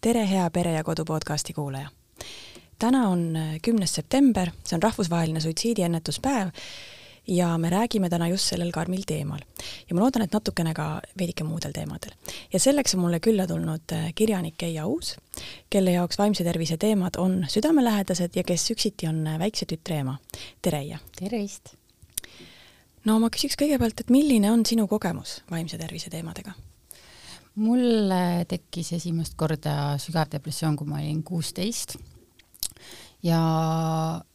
tere, hea Pere ja Kodu podcasti kuulaja! täna on äh, kümnes september, see on rahvusvaheline suitsiidiennetuspäev ja me räägime täna just sellel karmil teemal. ja ma loodan, et natukene ka veidike muudel teemadel. ja selleks on mulle külla tulnud äh, kirjanik Eija Uus, kelle jaoks vaimse tervise teemad on südamelähedased ja kes üksiti on äh, väikse tütre ema. tere, Eija! tervist! no ma küsiks kõigepealt, et milline on sinu kogemus vaimse tervise teemadega? Mul tekkis esimest korda sügav depressioon, kui ma olin kuusteist. Ja,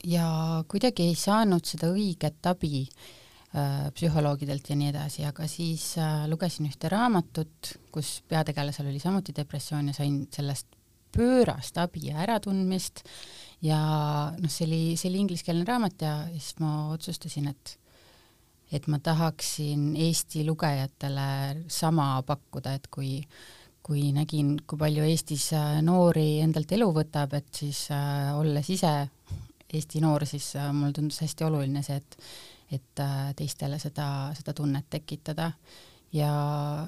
ja kuidagi ei saanud seda õiget abi äh, psühholoogidelt ja nii edasi, aga siis äh, lugesin ühte raamatut, kus peategelasel oli samuti depressioon ja sain sellest pöörast abi ja äratundmist. Ja noh, see oli, see oli ingliskeelne raamat ja siis ma otsustasin, et et ma tahaksin Eesti lugejatele sama pakkuda, et kui kui nägin, kui palju Eestis äh, noori endalt elu võtab, et siis äh, olles ise Eesti noor, siis äh, mulle tundus hästi oluline see, et et äh, teistele seda, seda tunnet tekitada. ja,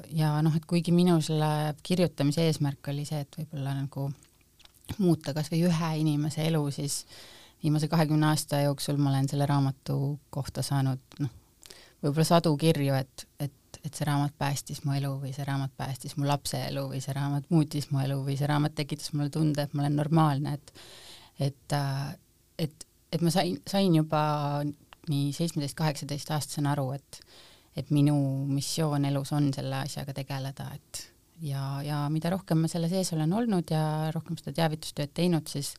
ja noh, et kuigi minu selle kirjutamise eesmärk oli see, et võib-olla nagu muuta kas või ühe inimese elu, siis viimase kahekümne aasta jooksul ma olen selle raamatu kohta saanud noh, võib-olla sadu kirju, et, et et see raamat päästis mu elu või see raamat päästis mu lapse elu või see raamat muutis mu elu või see raamat tekitas mulle tunde, et ma olen normaalne, et et, äh, et, et ma sain, sain juba nii seitsmeteist, kaheksateist aastasena aru, et et minu missioon elus on selle asjaga tegeleda, et ja, ja mida rohkem ma selle sees olen olnud ja rohkem seda teavitustööd teinud, siis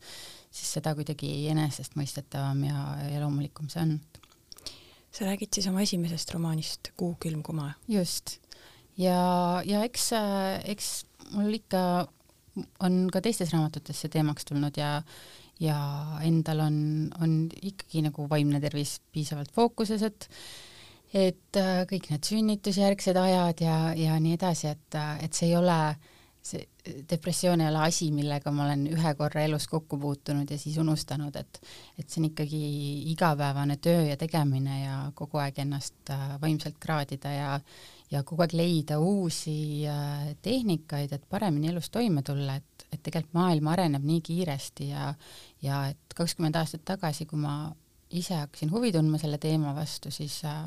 siis seda kuidagi enesestmõistetavam ja, ja loomulikum see on sa räägid siis oma esimesest romaanist Kuu külm kuma? just. ja, ja eks, eks mul ikka on ka teistes raamatutes see teemaks tulnud ja ja endal on, on ikkagi nagu vaimne tervis piisavalt fookuses, et et äh, kõik need sünnitusjärgsed ajad ja, ja nii edasi, et, et see ei ole äh, see depressioon ei ole asi, millega ma olen ühe korra elus kokku puutunud ja siis unustanud, et et see on ikkagi igapäevane töö ja tegemine ja kogu aeg ennast äh, vaimselt kraadida ja ja kogu aeg leida uusi äh, tehnikaid, et paremini elus toime tulla, et, et tegelikult maailm areneb nii kiiresti ja ja et kakskümmend aastat tagasi, kui ma ise hakkasin huvi tundma selle teema vastu, siis äh,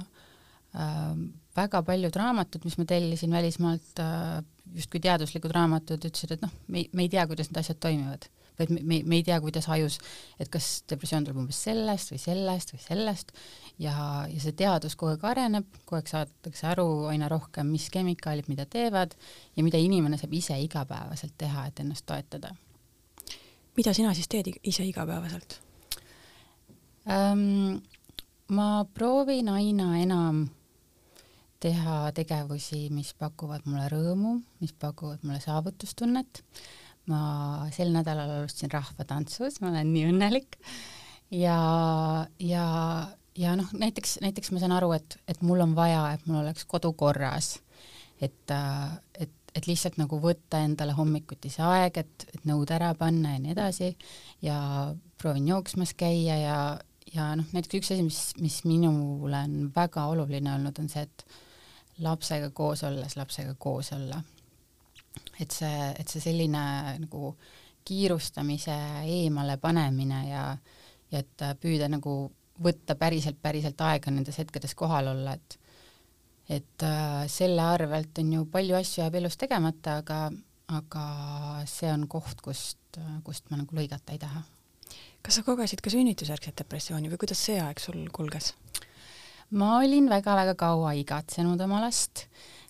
äh, väga paljud raamatud, mis ma tellisin välismaalt äh,, justkui teaduslikud raamatud, ütlesid, et noh, me, me ei tea, kuidas need asjad toimivad. vaid me, me, me ei tea, kuidas ajus, et kas depressioon tuleb umbes sellest või sellest või sellest ja, ja see teadus kogu aeg areneb, kogu aeg saadakse aru aina rohkem, mis kemikaalid mida teevad ja mida inimene saab ise igapäevaselt teha, et ennast toetada. mida sina siis teed ise igapäevaselt ähm,? ma proovin aina enam teha tegevusi, mis pakuvad mulle rõõmu, mis pakuvad mulle saavutustunnet. ma sel nädalal alustasin rahvatantsus, ma olen nii õnnelik ja, ja, ja noh, näiteks, näiteks ma saan aru, et, et mul on vaja, et mul oleks kodu korras, et, et et lihtsalt nagu võtta endale hommikuti see aeg, et, et nõud ära panna ja nii edasi ja proovin jooksmas käia ja, ja noh, näiteks üks asi, mis, mis minule on väga oluline olnud, on see, et lapsega koos olles lapsega koos olla. et see, et see selline nagu kiirustamise eemale panemine ja, ja et püüda nagu võtta päriselt, päriselt aega nendes hetkedes kohal olla, et et äh, selle arvelt on ju palju asju jääb elus tegemata, aga, aga see on koht, kust, kust ma nagu lõigata ei taha. kas sa kogesid ka sünnitusjärgset depressiooni või kuidas see aeg sul kulges? Ma olin väga-väga kaua igatsenud oma last,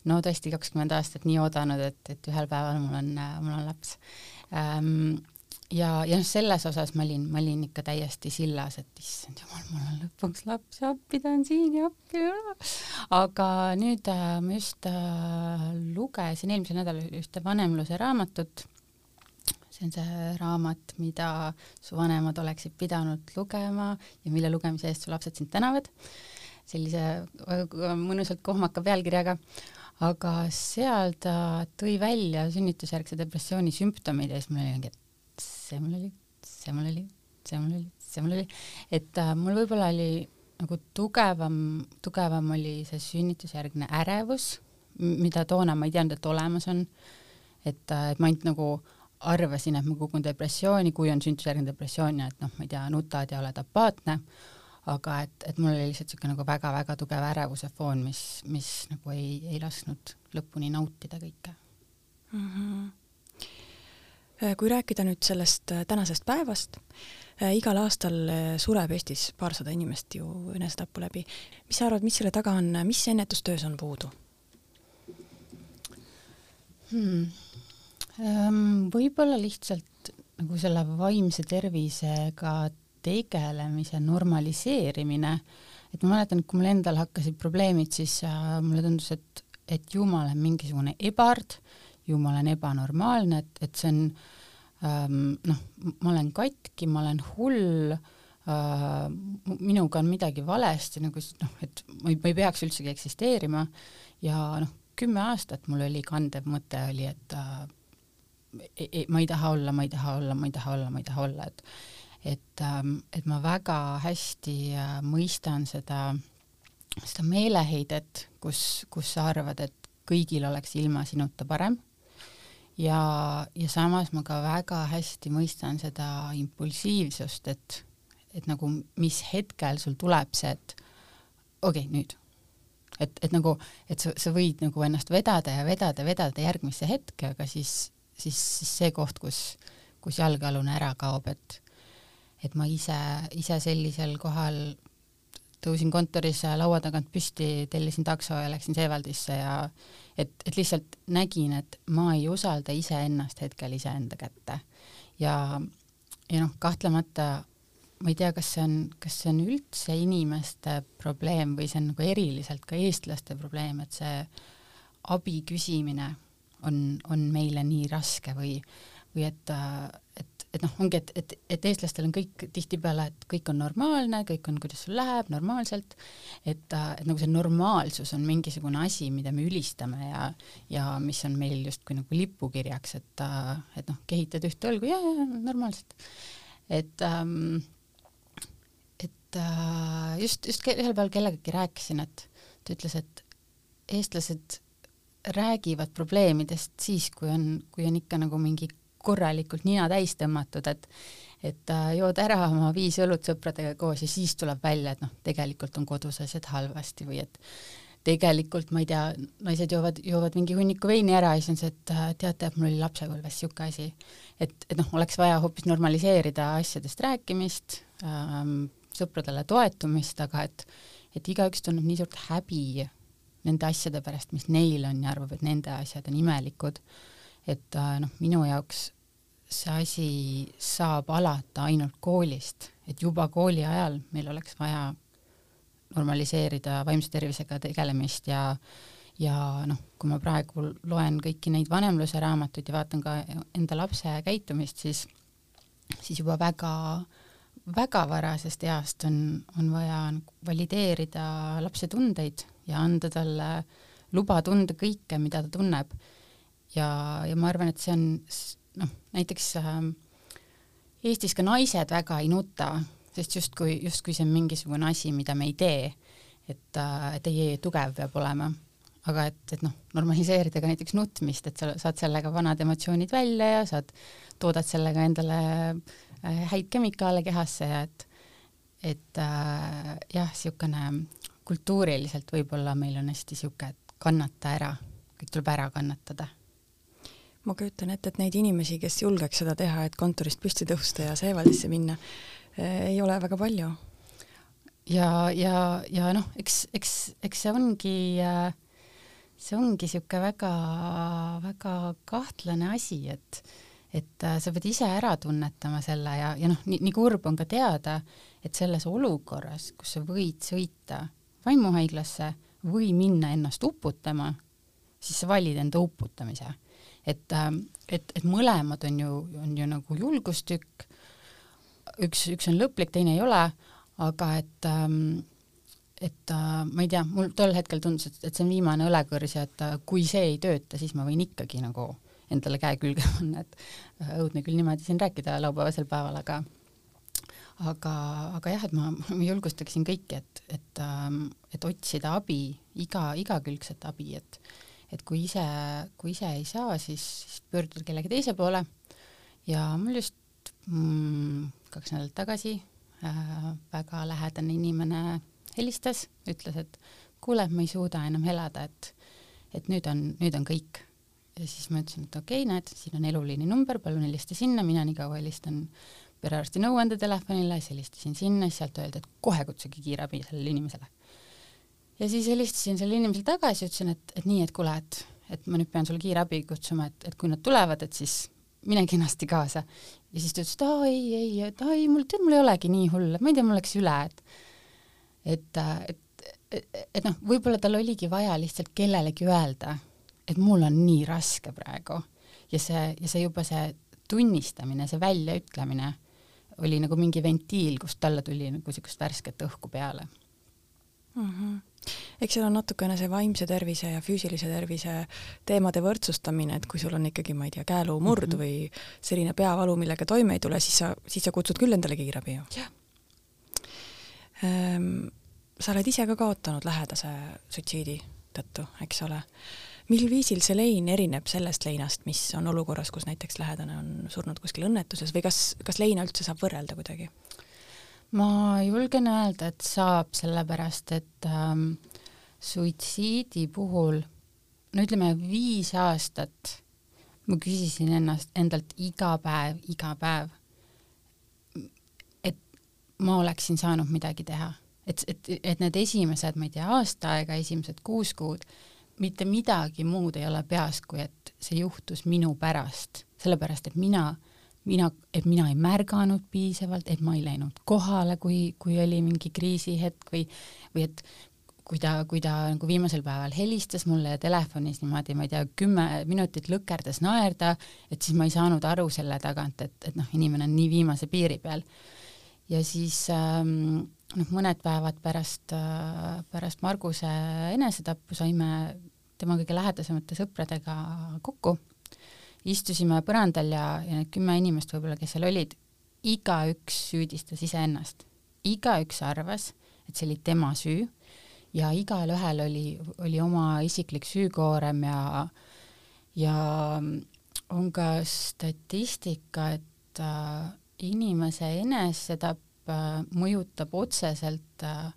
no tõesti kakskümmend aastat nii oodanud, et, et ühel päeval mul on, mul on laps ähm,. ja, ja noh, selles osas ma olin, ma olin ikka täiesti sillas, et issand jumal, mul on lõpuks laps ja appi, ta on siin ja appi. aga nüüd äh, ma just äh, lugesin eelmisel nädalal ühte vanemluse raamatut see on see raamat, mida su vanemad oleksid pidanud lugema ja mille lugemise eest su lapsed sind tänavad sellise äh, mõnusalt kohmaka pealkirjaga, aga seal ta tõi välja sünnitusjärgse depressiooni sümptomid ja siis mul oli mingi, et see mul oli, see mul oli, see mul oli, see mul oli, et äh, mul võib-olla oli nagu tugevam, tugevam oli see sünnitusjärgne ärevus, mida toona ma ei teadnud, et olemas on. et, äh, et ma ainult nagu arvasin, et ma kogun depressiooni, kui on sünnitusjärgne depressioon ja et noh, ma ei tea, nutad ja oled apaatne, aga et, et mul oli lihtsalt niisugune nagu väga-väga tugev ärevuse foon, mis, mis nagu ei, ei lasknud lõpuni nautida kõike mm. -hmm. kui rääkida nüüd sellest äh, tänasest päevast, äh, igal aastal sureb Eestis paarsada inimest ju enesetapu läbi. mis sa arvad, mis selle taga on, mis ennetustöös on puudu hmm.? Ehm, võib-olla lihtsalt nagu selle vaimse tervisega tegelemise normaliseerimine, et ma mäletan, et kui mul endal hakkasid probleemid, siis äh, mulle tundus, et, et ju ma olen mingisugune ebard, ju ma olen ebanormaalne, et, et see on ähm, noh, ma olen katki, ma olen hull äh,, minuga on midagi valesti, nagu noh, et ma ei, ma ei peaks üldsegi eksisteerima. Ja noh, kümme aastat mul oli kandev mõte oli, et äh, ei, ei, ma ei taha olla, ma ei taha olla, ma ei taha olla, ma ei taha olla, et et, ähm, et ma väga hästi äh, mõistan seda, seda meeleheidet, kus, kus sa arvad, et kõigil oleks ilma sinuta parem. ja, ja samas ma ka väga hästi mõistan seda impulsiivsust, et, et nagu mis hetkel sul tuleb see, et okei okay,, nüüd. et, et nagu, et sa, sa võid nagu ennast vedada ja vedada, vedada järgmisse hetke, aga siis, siis, siis see koht, kus, kus jalgealune ära kaob, et et ma ise, ise sellisel kohal tõusin kontoris laua tagant püsti, tellisin takso ja läksin Seewaldisse ja et, et lihtsalt nägin, et ma ei usalda iseennast hetkel iseenda kätte. ja, ja noh, kahtlemata ma ei tea, kas see on, kas see on üldse inimeste probleem või see on nagu eriliselt ka eestlaste probleem, et see abi küsimine on, on meile nii raske või, või et, et et noh, ongi, et, et, et eestlastel on kõik tihtipeale, et kõik on normaalne, kõik on, kuidas sul läheb, normaalselt, et, et nagu see normaalsus on mingisugune asi, mida me ülistame ja, ja mis on meil justkui nagu lipukirjaks, et, et noh, kehitad ühte õlgu ja, ja normaalselt. et ähm, et äh, just, just ühel päeval kellegagi rääkisin, et ta ütles, et eestlased räägivad probleemidest siis, kui on, kui on ikka nagu mingi korralikult nina täis tõmmatud, et et äh, jood ära oma viis õlut sõpradega koos ja siis tuleb välja, et noh, tegelikult on kodus asjad halvasti või et tegelikult ma ei tea, naised joovad, joovad mingi hunniku veini ära ja siis on see, et äh, teate, et mul oli lapsepõlves niisugune asi. et, et noh, oleks vaja hoopis normaliseerida asjadest rääkimist ähm,, sõpradele toetumist, aga et et igaüks tunneb nii suurt häbi nende asjade pärast, mis neil on ja arvab, et nende asjad on imelikud et äh, noh, minu jaoks see asi saab alata ainult koolist, et juba kooli ajal meil oleks vaja normaliseerida vaimse tervisega tegelemist ja ja noh, kui ma praegu loen kõiki neid vanemluse raamatuid ja vaatan ka enda lapse käitumist, siis siis juba väga, väga varasest east on, on vaja nagu valideerida lapse tundeid ja anda talle luba tunda kõike, mida ta tunneb ja, ja ma arvan, et see on noh, näiteks äh, Eestis ka naised väga ei nuta, sest justkui, justkui see on mingisugune asi, mida me ei tee, et äh,, et ei, tugev peab olema. aga et, et noh, normaliseerida ka näiteks nutmist, et sa saad sellega vanad emotsioonid välja ja saad, toodad sellega endale äh, häid kemikaale kehasse ja et et äh, jah, niisugune kultuuriliselt võib-olla meil on hästi niisugune, et kannata ära, kõik tuleb ära kannatada ma kujutan ette, et neid inimesi, kes julgeks seda teha, et kontorist püsti tõusta ja Seevaldisse minna, eh, ei ole väga palju. ja, ja, ja noh, eks, eks, eks see ongi, äh, see ongi niisugune väga-väga kahtlane asi, et et äh, sa pead ise ära tunnetama selle ja, ja noh, nii, nii kurb on ka teada, et selles olukorras, kus sa võid sõita vaimuhaiglasse või minna ennast uputama, siis sa valid enda uputamise et, ähm, et, et mõlemad on ju, on ju nagu julgustükk, üks, üks on lõplik, teine ei ole, aga et ähm, et äh, ma ei tea, mul tol hetkel tundus, et, et see on viimane õlekõrs ja et äh, kui see ei tööta, siis ma võin ikkagi nagu endale käe külge panna, et äh, õudne küll niimoodi siin rääkida laupäevasel päeval, aga aga, aga jah, et ma, ma julgustaksin kõiki, et, et, ähm, et otsida abi, iga, igakülgset abi, et et kui ise, kui ise ei saa, siis, siis pöörduda kellegi teise poole ja mul just mm, kaks nädalat tagasi äh, väga lähedane inimene helistas, ütles, et kuule, ma ei suuda enam elada, et, et nüüd on, nüüd on kõik. ja siis ma ütlesin, et okei okay,, näed, siin on eluliini number, palun helista sinna, mina nii kaua helistan perearsti nõuandetelefonile, siis helistasin sinna, siis sealt öeldi, et kohe kutsuge kiirabi sellele inimesele. Ja siis helistasin sellele inimesele tagasi, ütlesin, et, et nii, et kuule, et, et ma nüüd pean sulle kiirabi kutsuma, et, et kui nad tulevad, et siis mine kenasti kaasa. ja siis ta ütles, et aa ei, ei, et aa ei, mul, tead, mul ei olegi nii hull, et ma ei tea, mul läks üle, et et, et, et, et noh, võib-olla tal oligi vaja lihtsalt kellelegi öelda, et mul on nii raske praegu ja see, ja see juba see tunnistamine, see väljaütlemine oli nagu mingi ventiil, kust talle tuli nagu niisugust värsket õhku peale mm. -hmm eks seal on natukene see vaimse tervise ja füüsilise tervise teemade võrdsustamine, et kui sul on ikkagi, ma ei tea, käeluumurd mm -hmm. või selline peavalu, millega toime ei tule, siis sa, siis sa kutsud küll endale kiirabi ju. Ehm, sa oled ise ka kaotanud lähedase suitsiidi tõttu, eks ole. mil viisil see lein erineb sellest leinast, mis on olukorras, kus näiteks lähedane on surnud kuskil õnnetuses või kas, kas leina üldse saab võrrelda kuidagi? Ma julgen öelda, et saab, sellepärast et ähm, suitsiidi puhul, no ütleme viis aastat ma küsisin ennast, endalt iga päev, iga päev, et ma oleksin saanud midagi teha. et, et, et need esimesed, ma ei tea, aasta aega, esimesed kuus kuud, mitte midagi muud ei ole peas, kui et see juhtus minu pärast, sellepärast et mina äh, mina, et mina ei märganud piisavalt, et ma ei läinud kohale, kui, kui oli mingi kriisihetk või, või et kui ta, kui ta nagu viimasel päeval helistas mulle telefonis niimoodi, ma ei tea, kümme minutit lõkerdas naerda, et siis ma ei saanud aru selle tagant, et, et noh, inimene on nii viimase piiri peal. ja siis ähm, noh, mõned päevad pärast äh,, pärast Marguse enesetappu saime tema kõige lähedasemate sõpradega kokku istusime põrandal ja, ja need kümme inimest võib-olla, kes seal olid, igaüks süüdistas iseennast. igaüks arvas, et see oli tema süü ja igalühel oli, oli oma isiklik süükoorem ja, ja on ka statistika, et äh, inimese enesetapp äh, mõjutab otseselt äh,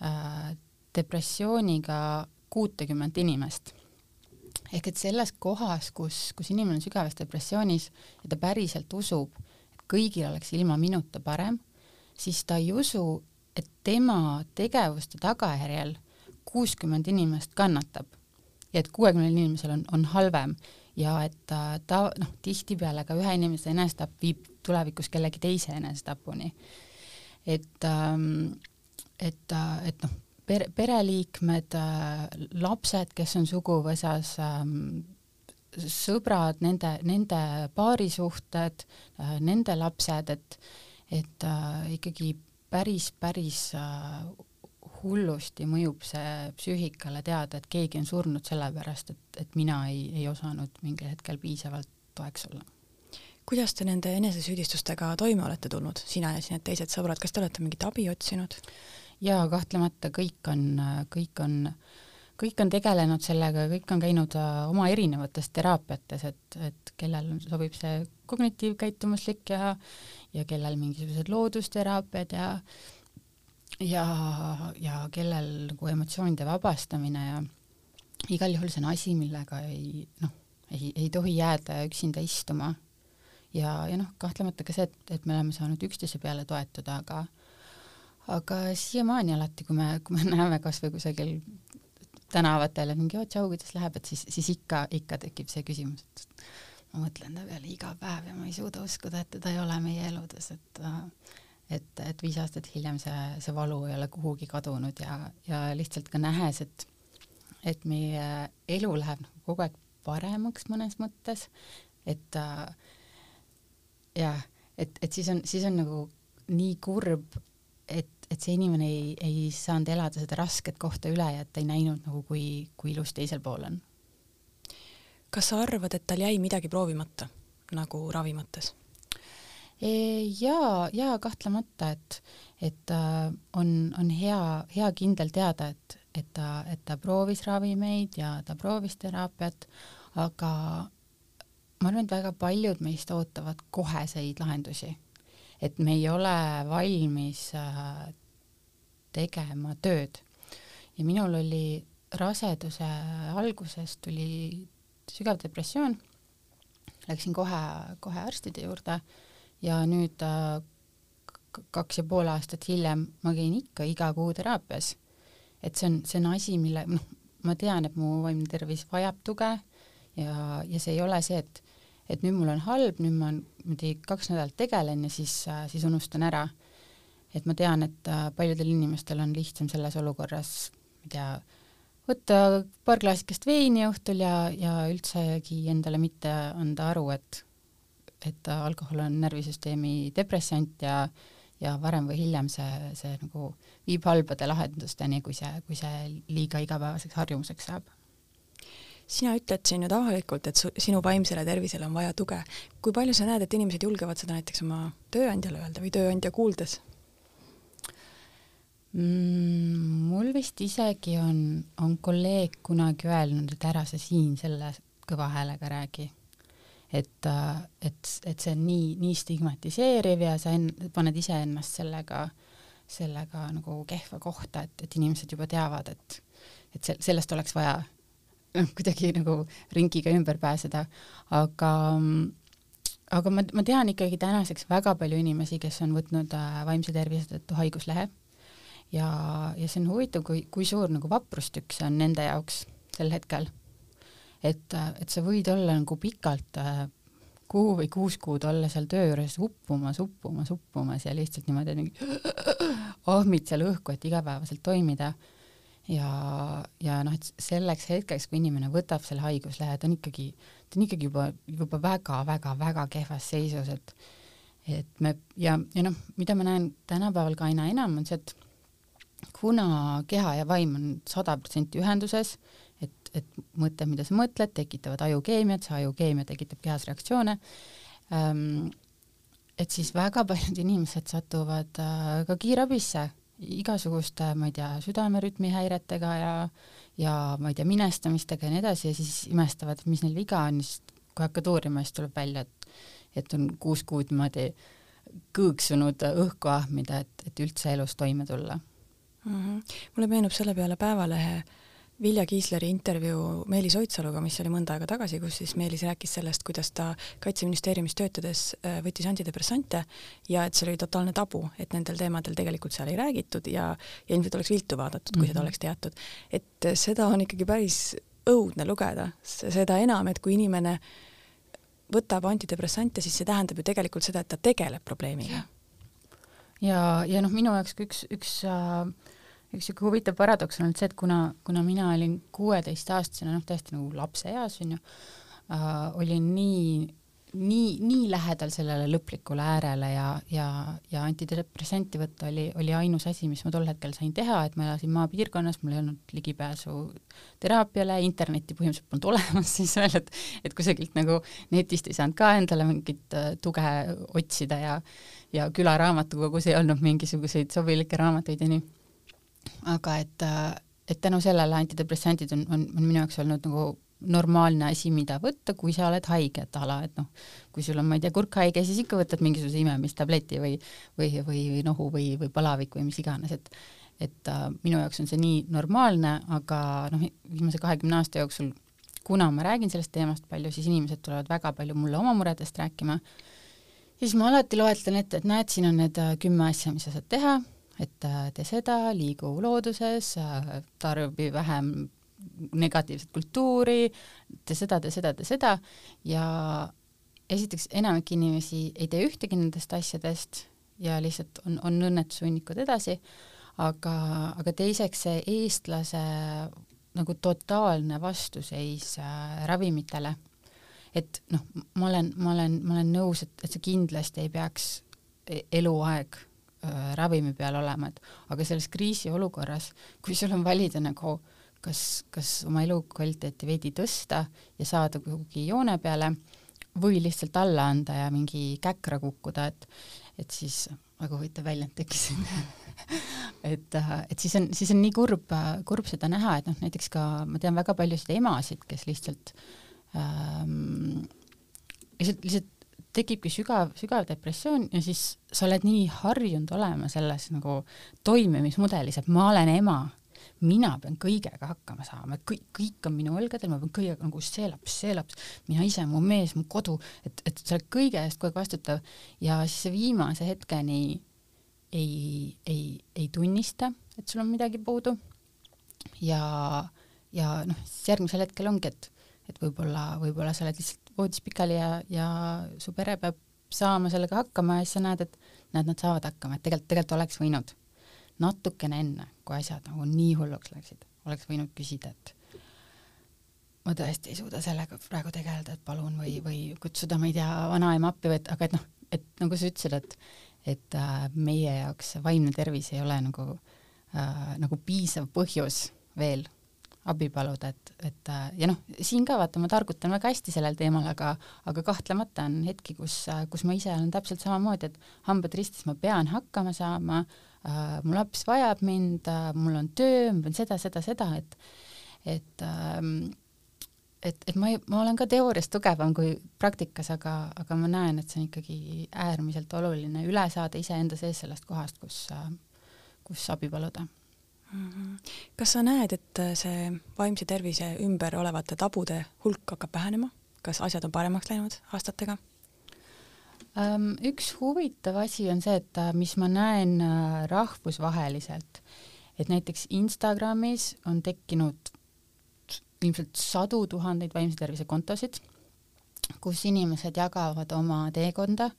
äh depressiooniga kuutekümmet inimest ehk et selles kohas, kus, kus inimene on sügavas depressioonis ja ta päriselt usub, et kõigil oleks ilma minuta parem, siis ta ei usu, et tema tegevuste tagajärjel kuuskümmend inimest kannatab ja et kuuekümnel inimesel on, on halvem ja et ta, ta noh, tihtipeale ka ühe inimese enesetapp viib tulevikus kellegi teise enesetapuni. et ähm, et, et noh, pere, pereliikmed, äh, lapsed, kes on suguvõsas, ähm, sõbrad, nende, nende paarisuhted, äh, nende lapsed, et, et äh, ikkagi päris, päris hullusti mõjub see psüühikale teada, et keegi on surnud sellepärast, et, et mina ei, ei osanud mingil hetkel piisavalt toeks olla. kuidas te nende enesesüüdistustega toime olete tulnud, sina ja siis need teised sõbrad, kas te olete mingit abi otsinud? Jaa, kahtlemata kõik on, kõik on, kõik on tegelenud sellega ja kõik on käinud äh, oma erinevates teraapiates, et, et kellel sobib see kognitiivkäitumuslik ja, ja kellel mingisugused loodusteraapiad ja ja, ja kellel nagu emotsioonide vabastamine ja igal juhul see on asi, millega ei noh, ei, ei tohi jääda üksinda istuma. ja, ja noh, kahtlemata ka see, et, et me oleme saanud üksteise peale toetuda, aga aga siiamaani alati, kui me, kui me näeme kas või kusagil tänavatel, et mingi oo tšau, kuidas läheb, et siis, siis ikka, ikka tekib see küsimus, et ma mõtlen ta peale iga päev ja ma ei suuda uskuda, et teda ei ole meie eludes, et et, et viis aastat hiljem see, see valu ei ole kuhugi kadunud ja, ja lihtsalt ka nähes, et et meie elu läheb nagu kogu aeg paremaks mõnes mõttes, et jah, et, et siis on, siis on nagu nii kurb, et et see inimene ei, ei saanud elada seda rasket kohta üle ja et ta ei näinud nagu, kui, kui ilus teisel pool on. kas sa arvad, et tal jäi midagi proovimata, nagu ravi mõttes? E, jaa, jaa, kahtlemata, et, et äh, on, on hea, hea kindel teada, et, et ta, et ta proovis ravimeid ja ta proovis teraapiat, aga ma arvan, et väga paljud meist ootavad koheseid lahendusi. Et me ei ole valmis äh, tegema tööd. ja minul oli raseduse alguses tuli sügav depressioon, läksin kohe, kohe arstide juurde ja nüüd äh, kaks ja pool aastat hiljem ma käin ikka iga kuu teraapias. et see on, see on asi, mille, noh, ma tean, et mu vaimne tervis vajab tuge ja, ja see ei ole see, et et nüüd mul on halb, nüüd ma niimoodi kaks nädalat tegelen ja siis, siis unustan ära. et ma tean, et äh, paljudel inimestel on lihtsam selles olukorras, ma ei tea, võtta paar klaasikest veini õhtul ja, ja üldsegi endale mitte anda aru, et, et alkohol on närvisüsteemi depressant ja, ja varem või hiljem see, see nagu viib halbade lahendusteni, kui see, kui see liiga igapäevaseks harjumuseks saab sina ütled siin nüüd avalikult, et su, sinu vaimsele tervisele on vaja tuge. kui palju sa näed, et inimesed julgevad seda näiteks oma tööandjale öelda või tööandja kuuldes? mm,? mul vist isegi on, on kolleeg kunagi öelnud, et ära sa siin selle kõva häälega räägi. et, et, et see on nii, nii stigmatiseeriv ja sa en, paned iseennast sellega, sellega nagu kehva kohta, et, et inimesed juba teavad, et, et se-, sellest oleks vaja noh, kuidagi nagu ringiga ümber pääseda, aga aga ma, ma tean ikkagi tänaseks väga palju inimesi, kes on võtnud äh, vaimse tervise tõttu haiguslehe ja, ja see on huvitav, kui, kui suur nagu vaprustükk see on nende jaoks sel hetkel. et, et sa võid olla nagu pikalt äh, kuu või kuus kuud olla seal töö juures uppumas, uppumas, uppumas ja lihtsalt niimoodi mingi ahmid seal õhku, et igapäevaselt toimida. Ja, ja noh, et selleks hetkeks, kui inimene võtab selle haiguslehe, ta on ikkagi, ta on ikkagi juba, juba väga-väga-väga kehvas seisus, et et me ja, ja noh, mida ma näen tänapäeval ka aina enam, on see, et kuna keha ja vaim on sada protsenti ühenduses, et, et mõte, mida sa mõtled, tekitavad ajukeemiat, see ajukeemia tekitab kehas reaktsioone ähm,, et siis väga paljud inimesed satuvad äh, ka kiirabisse igasuguste, ma ei tea, südamerütmi häiretega ja ja ma ei tea, minestamistega ja nii edasi ja siis imestavad, mis neil viga on, siis kui hakkad uurima, siis tuleb välja, et et on kuus kuud niimoodi kõõksunud õhku ahmida, et, et üldse elus toime tulla mm. -hmm. mulle meenub selle peale Päevalehe Vilja Kiisleri intervjuu Meelis Oidsaluga, mis oli mõnda aega tagasi, kus siis Meelis rääkis sellest, kuidas ta Kaitseministeeriumis töötades äh, võttis antidepressante ja et see oli totaalne tabu, et nendel teemadel tegelikult seal ei räägitud ja, ja ilmselt oleks viltu vaadatud, kui mm -hmm. seda mhm. oleks teatud. et seda on ikkagi päris õudne lugeda, seda enam, et kui inimene võtab antidepressante, siis see tähendab ju tegelikult seda, et ta tegeleb probleemiga. ja, ja noh, minu jaoks ka üks, üks äh üks niisugune huvitav paradoks on olnud see, et kuna, kuna mina olin kuueteistaastasena, noh täiesti nagu lapseeas onju äh,, olin nii, nii, nii lähedal sellele lõplikule äärele ja, ja, ja antidepressanti võtta oli, oli ainus asi, mis ma tol hetkel sain teha, et ma elasin maapiirkonnas, mul ei olnud ligipääsu teraapiale, internetti põhimõtteliselt polnud olemas siis veel, et et kusagilt nagu netist ei saanud ka endale mingit äh, tuge otsida ja ja külaraamatukogus ei olnud mingisuguseid sobilikke raamatuid ja nii aga et, et tänu sellele antidepressandid on, on, on minu jaoks olnud nagu normaalne asi, mida võtta, kui sa oled haige, et ala, et noh, kui sul on, ma ei tea, kurkhaige, siis ikka võtad mingisuguse imemistableti või, või, või, või nohu või, või palavik või mis iganes, et et äh, minu jaoks on see nii normaalne, aga noh, viimase kahekümne aasta jooksul, kuna ma räägin sellest teemast palju, siis inimesed tulevad väga palju mulle oma muredest rääkima, siis ma alati loetlen ette, et näed, siin on need äh, kümme asja, mis sa saad teha, et äh, tee seda, liigu looduses, äh, tarbi vähem negatiivset kultuuri, tee seda, tee seda, tee seda ja esiteks enamik inimesi ei tee ühtegi nendest asjadest ja lihtsalt on, on õnnetushunnikud edasi, aga, aga teiseks see eestlase nagu totaalne vastuseis äh, ravimitele. et noh, ma olen, ma olen, ma olen nõus, et, et see kindlasti ei peaks e-, eluaeg ravimi peal olema, et aga selles kriisiolukorras, kui sul on valida nagu kas, kas oma elukvaliteeti veidi tõsta ja saada kuhugi joone peale või lihtsalt alla anda ja mingi käkra kukkuda, et et siis väga huvitav väljend tekkis et, et siis on, siis on nii kurb, kurb seda näha, et noh, näiteks ka ma tean väga paljusid emasid, kes lihtsalt ähm, lihtsalt, lihtsalt tekibki sügav, sügav depressioon ja siis sa oled nii harjunud olema selles nagu toimimismudelis, et ma olen ema, mina pean kõigega hakkama saama, kõik, kõik on minu õlgadel, ma pean kõigega nagu see laps, see laps, mina ise, mu mees, mu kodu, et, et sa oled kõige eest kogu aeg vastutav ja siis viimase hetkeni ei, ei, ei tunnista, et sul on midagi puudu. ja, ja noh, siis järgmisel hetkel ongi, et, et võib-olla, võib-olla sa oled lihtsalt voodis pikali ja, ja su pere peab saama sellega hakkama ja siis sa näed, et näed, nad saavad hakkama, et tegelikult, tegelikult oleks võinud. Natukene enne, kui asjad nagu nii hulluks läksid, oleks võinud küsida, et ma tõesti ei suuda sellega praegu tegeleda, et palun või, või kutsuda, ma ei tea, vanaema appi või et, aga et noh, et nagu sa ütlesid, et et äh, meie jaoks vaimne tervis ei ole nagu äh, nagu piisav põhjus veel abi paluda, et, et äh, ja noh, siin ka vaata, ma targutan väga hästi sellel teemal, aga, aga kahtlemata on hetki, kus, äh, kus ma ise olen täpselt samamoodi, et hambad ristis, ma pean hakkama saama äh,, mu laps vajab mind äh,, mul on töö, ma pean seda, seda, seda, et, et ähm, et, et ma, ma olen ka teoorias tugevam kui praktikas, aga, aga ma näen, et see on ikkagi äärmiselt oluline üle saada iseenda sees sellest kohast, kus, äh, kus abi paluda. Kas sa näed, et äh, see vaimse tervise ümber olevate tabude hulk hakkab vähenema, kas asjad on paremaks läinud aastatega? üks huvitav asi on see, et äh, mis ma näen äh, rahvusvaheliselt, et näiteks Instagramis on tekkinud ilmselt sadu tuhandeid vaimse tervise kontosid, kus inimesed jagavad oma teekonda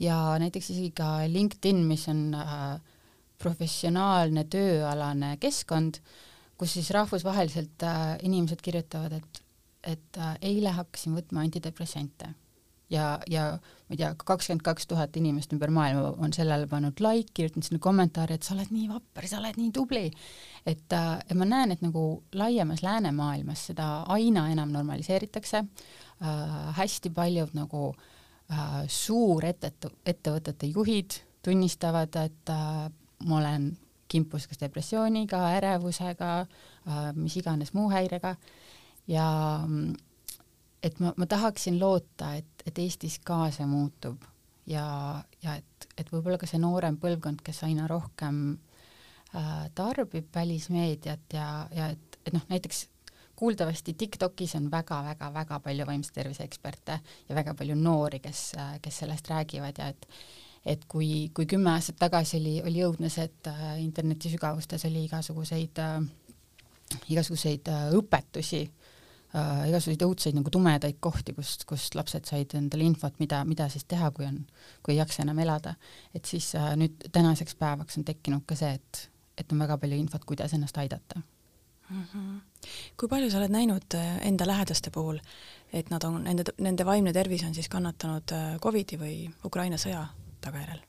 ja näiteks isegi ka LinkedIn, mis on äh, professionaalne tööalane keskkond, kus siis rahvusvaheliselt äh, inimesed kirjutavad, et, et äh, eile hakkasin võtma antidepressante ja, ja ma ei tea, kakskümmend kaks tuhat inimest ümber maailma on sellele pannud like, kirjutanud sinna kommentaari, et sa oled nii vapper, sa oled nii tubli. et äh, ja ma näen, et nagu laiemas läänemaailmas seda aina enam normaliseeritakse äh,, hästi paljud nagu äh, suurettevõtete juhid tunnistavad, et äh, ma olen kimpus kas depressiooniga, ärevusega äh,, mis iganes muu häirega. Ja et ma, ma tahaksin loota, et, et Eestis ka see muutub ja, ja et, et võib-olla ka see noorem põlvkond, kes aina rohkem äh, tarbib välismeediat ja, ja et, et noh, näiteks kuuldavasti TikTokis on väga-väga-väga palju vaimse tervise eksperte ja väga palju noori, kes, kes sellest räägivad ja et et kui, kui kümme aastat tagasi oli, oli õudne see, et äh, interneti sügavustes oli igasuguseid äh,, igasuguseid äh, õpetusi äh,, igasuguseid õudseid nagu tumedaid kohti, kust, kust lapsed said endale infot, mida, mida siis teha, kui on, kui ei jaksa enam elada. et siis äh, nüüd tänaseks päevaks on tekkinud ka see, et, et on väga palju infot, kuidas ennast aidata mm. -hmm. kui palju sa oled näinud äh, enda lähedaste puhul, et nad on, nende, nende vaimne tervis on siis kannatanud äh, Covidi või Ukraina sõja tagajärjel?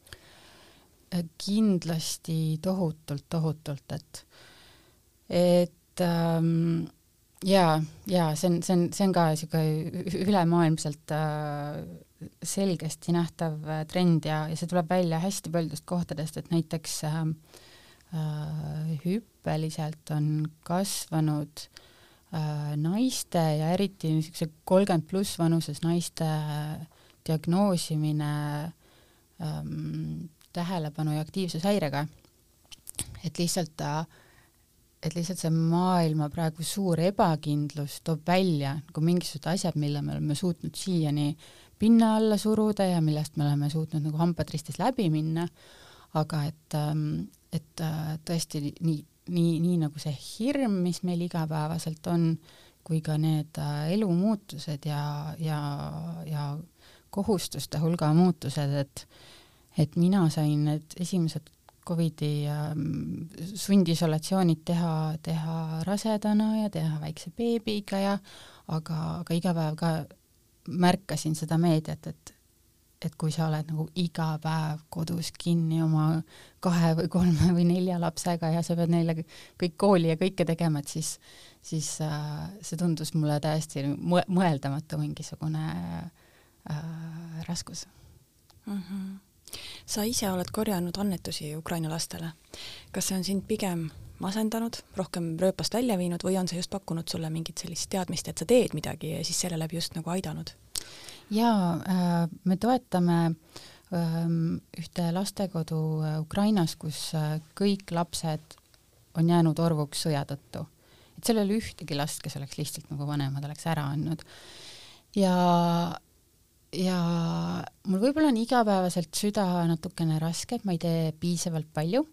kindlasti tohutult, tohutult, et, et ähm, ja, ja see on, see on, see on ka niisugune ülemaailmselt äh, selgesti nähtav äh, trend ja, ja see tuleb välja hästi paljudest kohtadest, et näiteks äh, äh, hüppeliselt on kasvanud äh, naiste ja eriti niisuguse kolmkümmend pluss vanuses naiste diagnoosimine ähm, tähelepanu ja aktiivsushäirega. et lihtsalt ta, et lihtsalt see maailma praegu suur ebakindlus toob välja nagu mingisugused asjad, mille me oleme suutnud siiani pinna alla suruda ja millest me oleme suutnud nagu hambad ristis läbi minna, aga et, ähm, et äh, tõesti nii, nii, nii nagu see hirm, mis meil igapäevaselt on, kui ka need äh, elumuutused ja, ja, ja kohustuste hulga muutused, et et mina sain need esimesed Covidi ähm, sundisolatsioonid teha, teha rasedana ja teha väikse beebiga ja aga, aga iga päev ka märkasin seda meediat, et et kui sa oled nagu iga päev kodus kinni oma kahe või kolme või nelja lapsega ja sa pead neile kõik kooli ja kõike tegema, et siis, siis äh, see tundus mulle täiesti mõeldamatu mingisugune äh, raskus mm. -hmm sa ise oled korjanud annetusi Ukraina lastele. kas see on sind pigem masendanud, rohkem rööpast välja viinud või on see just pakkunud sulle mingit sellist teadmist, et sa teed midagi ja siis selle läbi just nagu aidanud? jaa äh,, me toetame äh, ühte lastekodu äh, Ukrainas, kus äh, kõik lapsed on jäänud orvuks sõja tõttu. et seal ei ole ühtegi last, kes oleks lihtsalt nagu vanemad oleks ära andnud. ja, ja mul võib-olla on igapäevaselt süda natukene raske, et ma ei tee piisavalt palju,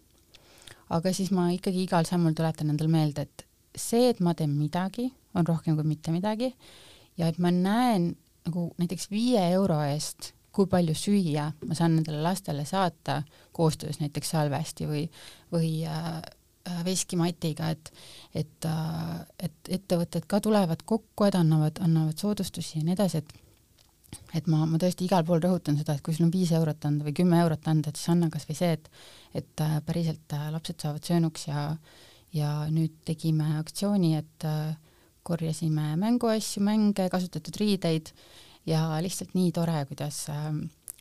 aga siis ma ikkagi igal sammul tuletan endale meelde, et see, et ma teen midagi, on rohkem kui mitte midagi. Ja et ma näen nagu näiteks viie euro eest, kui palju süüa ma saan nendele lastele saata koostöös näiteks Salvesti või, või äh, äh veskimatiga, et, et äh,, et ettevõtted ka tulevad kokku, et annavad, annavad soodustusi ja nii edasi, et et ma, ma tõesti igal pool rõhutan seda, et kui sul on viis eurot anda või kümme eurot anda, et siis anna kas või see, et et äh, päriselt äh, lapsed saavad söönuks ja ja nüüd tegime aktsiooni, et äh, korjasime mänguasju, mänge, kasutatud riideid ja lihtsalt nii tore, kuidas,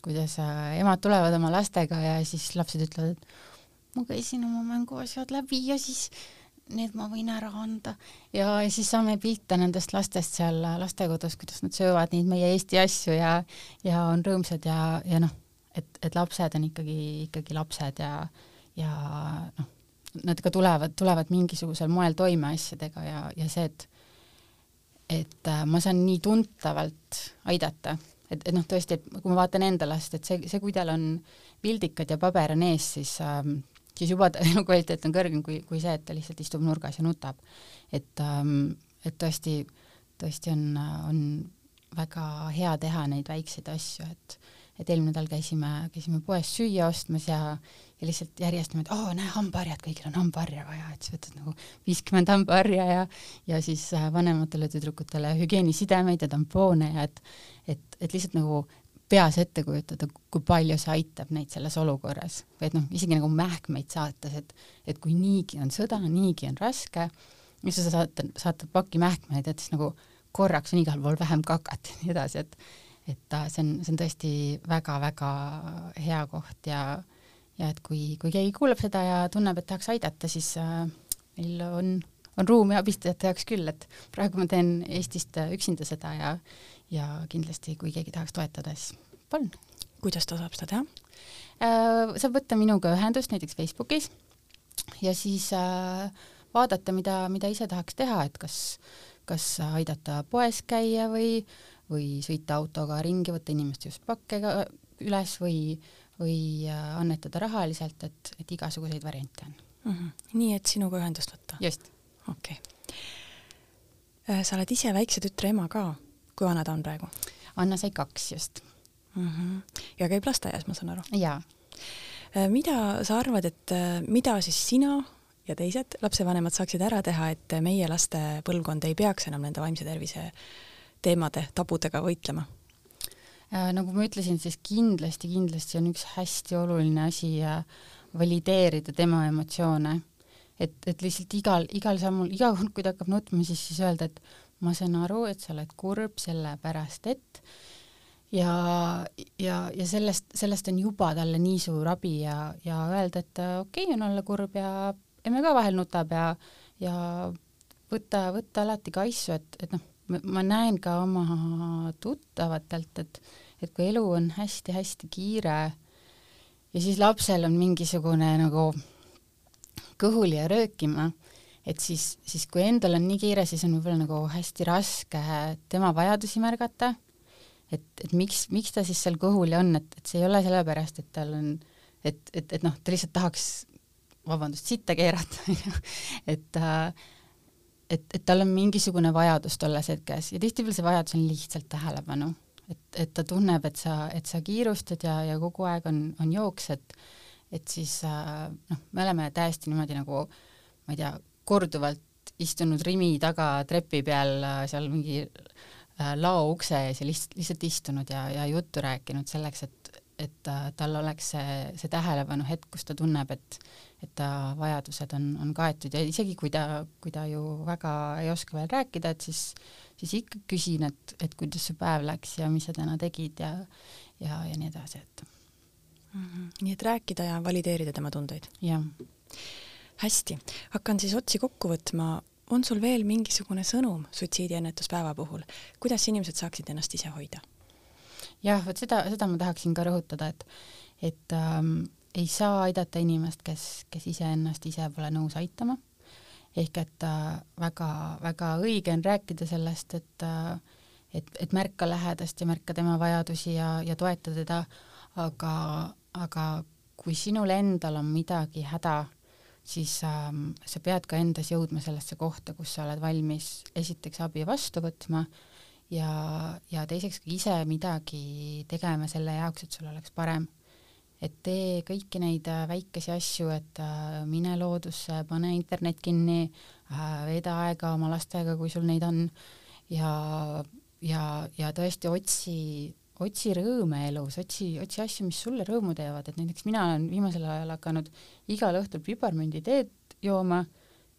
kuidas emad tulevad oma lastega ja siis lapsed ütlevad, et ma käisin oma mänguasjad läbi ja siis need ma võin ära anda. ja siis saame pilte nendest lastest seal lastekodus, kuidas nad söövad neid meie Eesti asju ja, ja on rõõmsad ja, ja noh, et, et lapsed on ikkagi, ikkagi lapsed ja, ja noh, nad ka tulevad, tulevad mingisugusel moel toime asjadega ja, ja see, et et äh, ma saan nii tuntavalt aidata, et, et noh, tõesti, et kui ma vaatan enda last, et see, see, kui tal on pildikad ja paber on ees, siis ähm, siis juba ta elukvaliteet on kõrgem kui, kui see, et ta lihtsalt istub nurgas ja nutab. et ähm,, et tõesti, tõesti on, on väga hea teha neid väikseid asju, et et eelmine nädal käisime, käisime poes süüa ostmas ja, ja lihtsalt järjest niimoodi, oo näe, hambaharjad, kõigil on hambaharja vaja, et siis võtad nagu viiskümmend hambaharja ja ja siis äh, vanematele tüdrukutele hügieenisidemeid ja tampoone ja et et, et lihtsalt nagu peas ette kujutada, kui palju see aitab neid selles olukorras. Et noh, isegi nagu mähkmeid saates, et et kui niigi on sõda, niigi on raske, siis sa saad, saatad paki mähkmeid, et siis nagu korraks on igal pool vähem kakat ja nii edasi, et et see on, see on tõesti väga-väga hea koht ja ja et kui, kui keegi kuulab seda ja tunneb, et tahaks aidata, siis äh, meil on, on ruumi abistajate jaoks küll, et praegu ma teen Eestist üksinda seda ja ja kindlasti, kui keegi tahaks toetada, siis palun. kuidas ta saab seda teha äh,? saab võtta minuga ühendust näiteks Facebookis ja siis äh, vaadata, mida, mida ise tahaks teha, et kas, kas aidata poes käia või või sõita autoga ringi, võtta inimeste just pakke üles või, või äh, annetada rahaliselt, et, et igasuguseid variante on mm. -hmm. nii, et sinuga ühendust võtta? just. okei okay.. Äh, sa oled ise väikse tütre ema ka, kui vana ta on praegu? Anna sai kaks just mm. -hmm. ja käib lasteaias, ma saan aru? jaa. Äh, mida sa arvad, et mida siis sina ja teised lapsevanemad saaksid ära teha, et meie laste põlvkond ei peaks enam nende vaimse tervise teemade, tabudega võitlema? Äh, nagu ma ütlesin, siis kindlasti, kindlasti on üks hästi oluline asi valideerida tema emotsioone. et, et lihtsalt igal, igal sammul, iga kord, kui ta hakkab nutma, siis, siis öelda, et ma saan aru, et sa oled kurb sellepärast, et ja, ja, ja sellest, sellest on juba talle nii suur abi ja, ja öelda, et okei okay, on olla kurb ja emme ka vahel nutab ja, ja võtta, võtta alati kaisu, et, et noh ma näen ka oma tuttavatelt, et, et kui elu on hästi-hästi kiire ja siis lapsel on mingisugune nagu kõhuli ja röökima, et siis, siis kui endal on nii kiire, siis on võib-olla nagu hästi raske tema vajadusi märgata. et, et miks, miks ta siis seal kõhuli on, et, et see ei ole sellepärast, et tal on, et, et, et noh, ta lihtsalt tahaks, vabandust, sitta keerata et äh, et, et tal on mingisugune vajadus tolles hetkes ja tihtipeale see vajadus on lihtsalt tähelepanu. et, et ta tunneb, et sa, et sa kiirustad ja, ja kogu aeg on, on jooks, et et siis äh, noh, me oleme täiesti niimoodi nagu ma ei tea, korduvalt istunud Rimi taga trepi peal äh, seal mingi äh, lao ukse ees ja lihtsalt, lihtsalt istunud ja, ja juttu rääkinud selleks, et, et tal oleks see, see tähelepanu hetk, kus ta tunneb, et et ta vajadused on, on kaetud ja isegi kui ta, kui ta ju väga ei oska veel rääkida, et siis, siis ikka küsin, et, et kuidas su päev läks ja mis sa täna tegid ja, ja, ja nii edasi, et mm. -hmm. nii et rääkida ja valideerida tema tundeid? jah. Hästi, hakkan siis otsi kokku võtma. on sul veel mingisugune sõnum suitsiidiennetuspäeva puhul, kuidas inimesed saaksid ennast ise hoida? jah, vot seda, seda ma tahaksin ka rõhutada, et, et ähm, ei saa aidata inimest, kes, kes iseennast ise pole nõus aitama. ehk et väga-väga äh, õige on rääkida sellest, et äh, et, et märka lähedast ja märka tema vajadusi ja, ja toeta teda, aga, aga kui sinul endal on midagi häda, siis ähm, sa pead ka endas jõudma sellesse kohta, kus sa oled valmis esiteks abi vastu võtma ja, ja teiseks ise midagi tegema selle jaoks, et sul oleks parem. Et tee kõiki neid äh, väikesi asju, et äh, mine loodusse, pane internet kinni, äh, veeda aega oma lastega, kui sul neid on, ja, ja, ja tõesti otsi, otsi rõõme elus, otsi, otsi asju, mis sulle rõõmu teevad, et näiteks mina olen viimasel ajal hakanud igal õhtul piparmünditeed jooma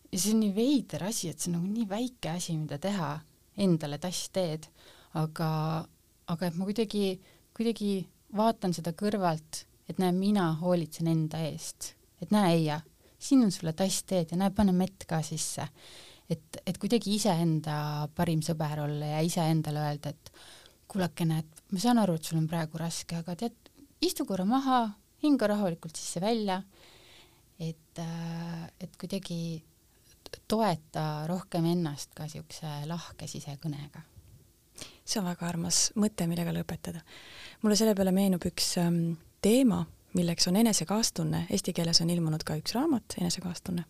ja see on nii veider asi, et see on nagu nii väike asi, mida teha, endale tass teed, aga, aga et ma kuidagi, kuidagi vaatan seda kõrvalt et näe, mina hoolitsen enda eest, et näe, Eija, siin on sulle tass teed ja näe, pane mett ka sisse. et, et kuidagi iseenda parim sõber olla ja iseendale öelda, et kuulakene, et ma saan aru, et sul on praegu raske, aga tead, istu korra maha, hinga rahulikult sisse-välja, et, äh, et kuidagi toeta rohkem ennast ka niisuguse lahke sisekõnega. see on väga armas mõte, millega lõpetada. mulle selle peale meenub üks ähm, teema, milleks on enesekaastunne, eesti keeles on ilmunud ka üks raamat, Enesekaastunne.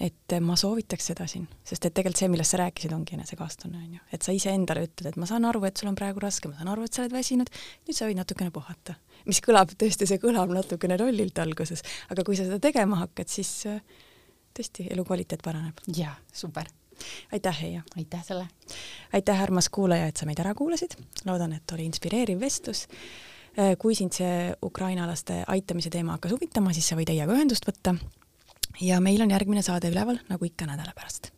Et ma soovitaks seda siin, sest et tegelikult see, millest sa rääkisid, ongi enesekaastunne, on ju. et sa iseendale ütled, et ma saan aru, et sul on praegu raske, ma saan aru, et sa oled väsinud, nüüd sa võid natukene puhata. mis kõlab, tõesti, see kõlab natukene lollilt alguses, aga kui sa seda tegema hakkad, siis äh, tõesti, elukvaliteet paraneb. jaa, super aitäh, Heia! aitäh sulle! aitäh, armas kuulaja, et sa meid ära kuulasid, loodan, et oli inspireeriv vestlus Äh, kui sind see ukrainalaste aitamise teema hakkas huvitama, siis sa võid Eiaga ühendust võtta. Ja meil on järgmine saade üleval, nagu ikka nädala pärast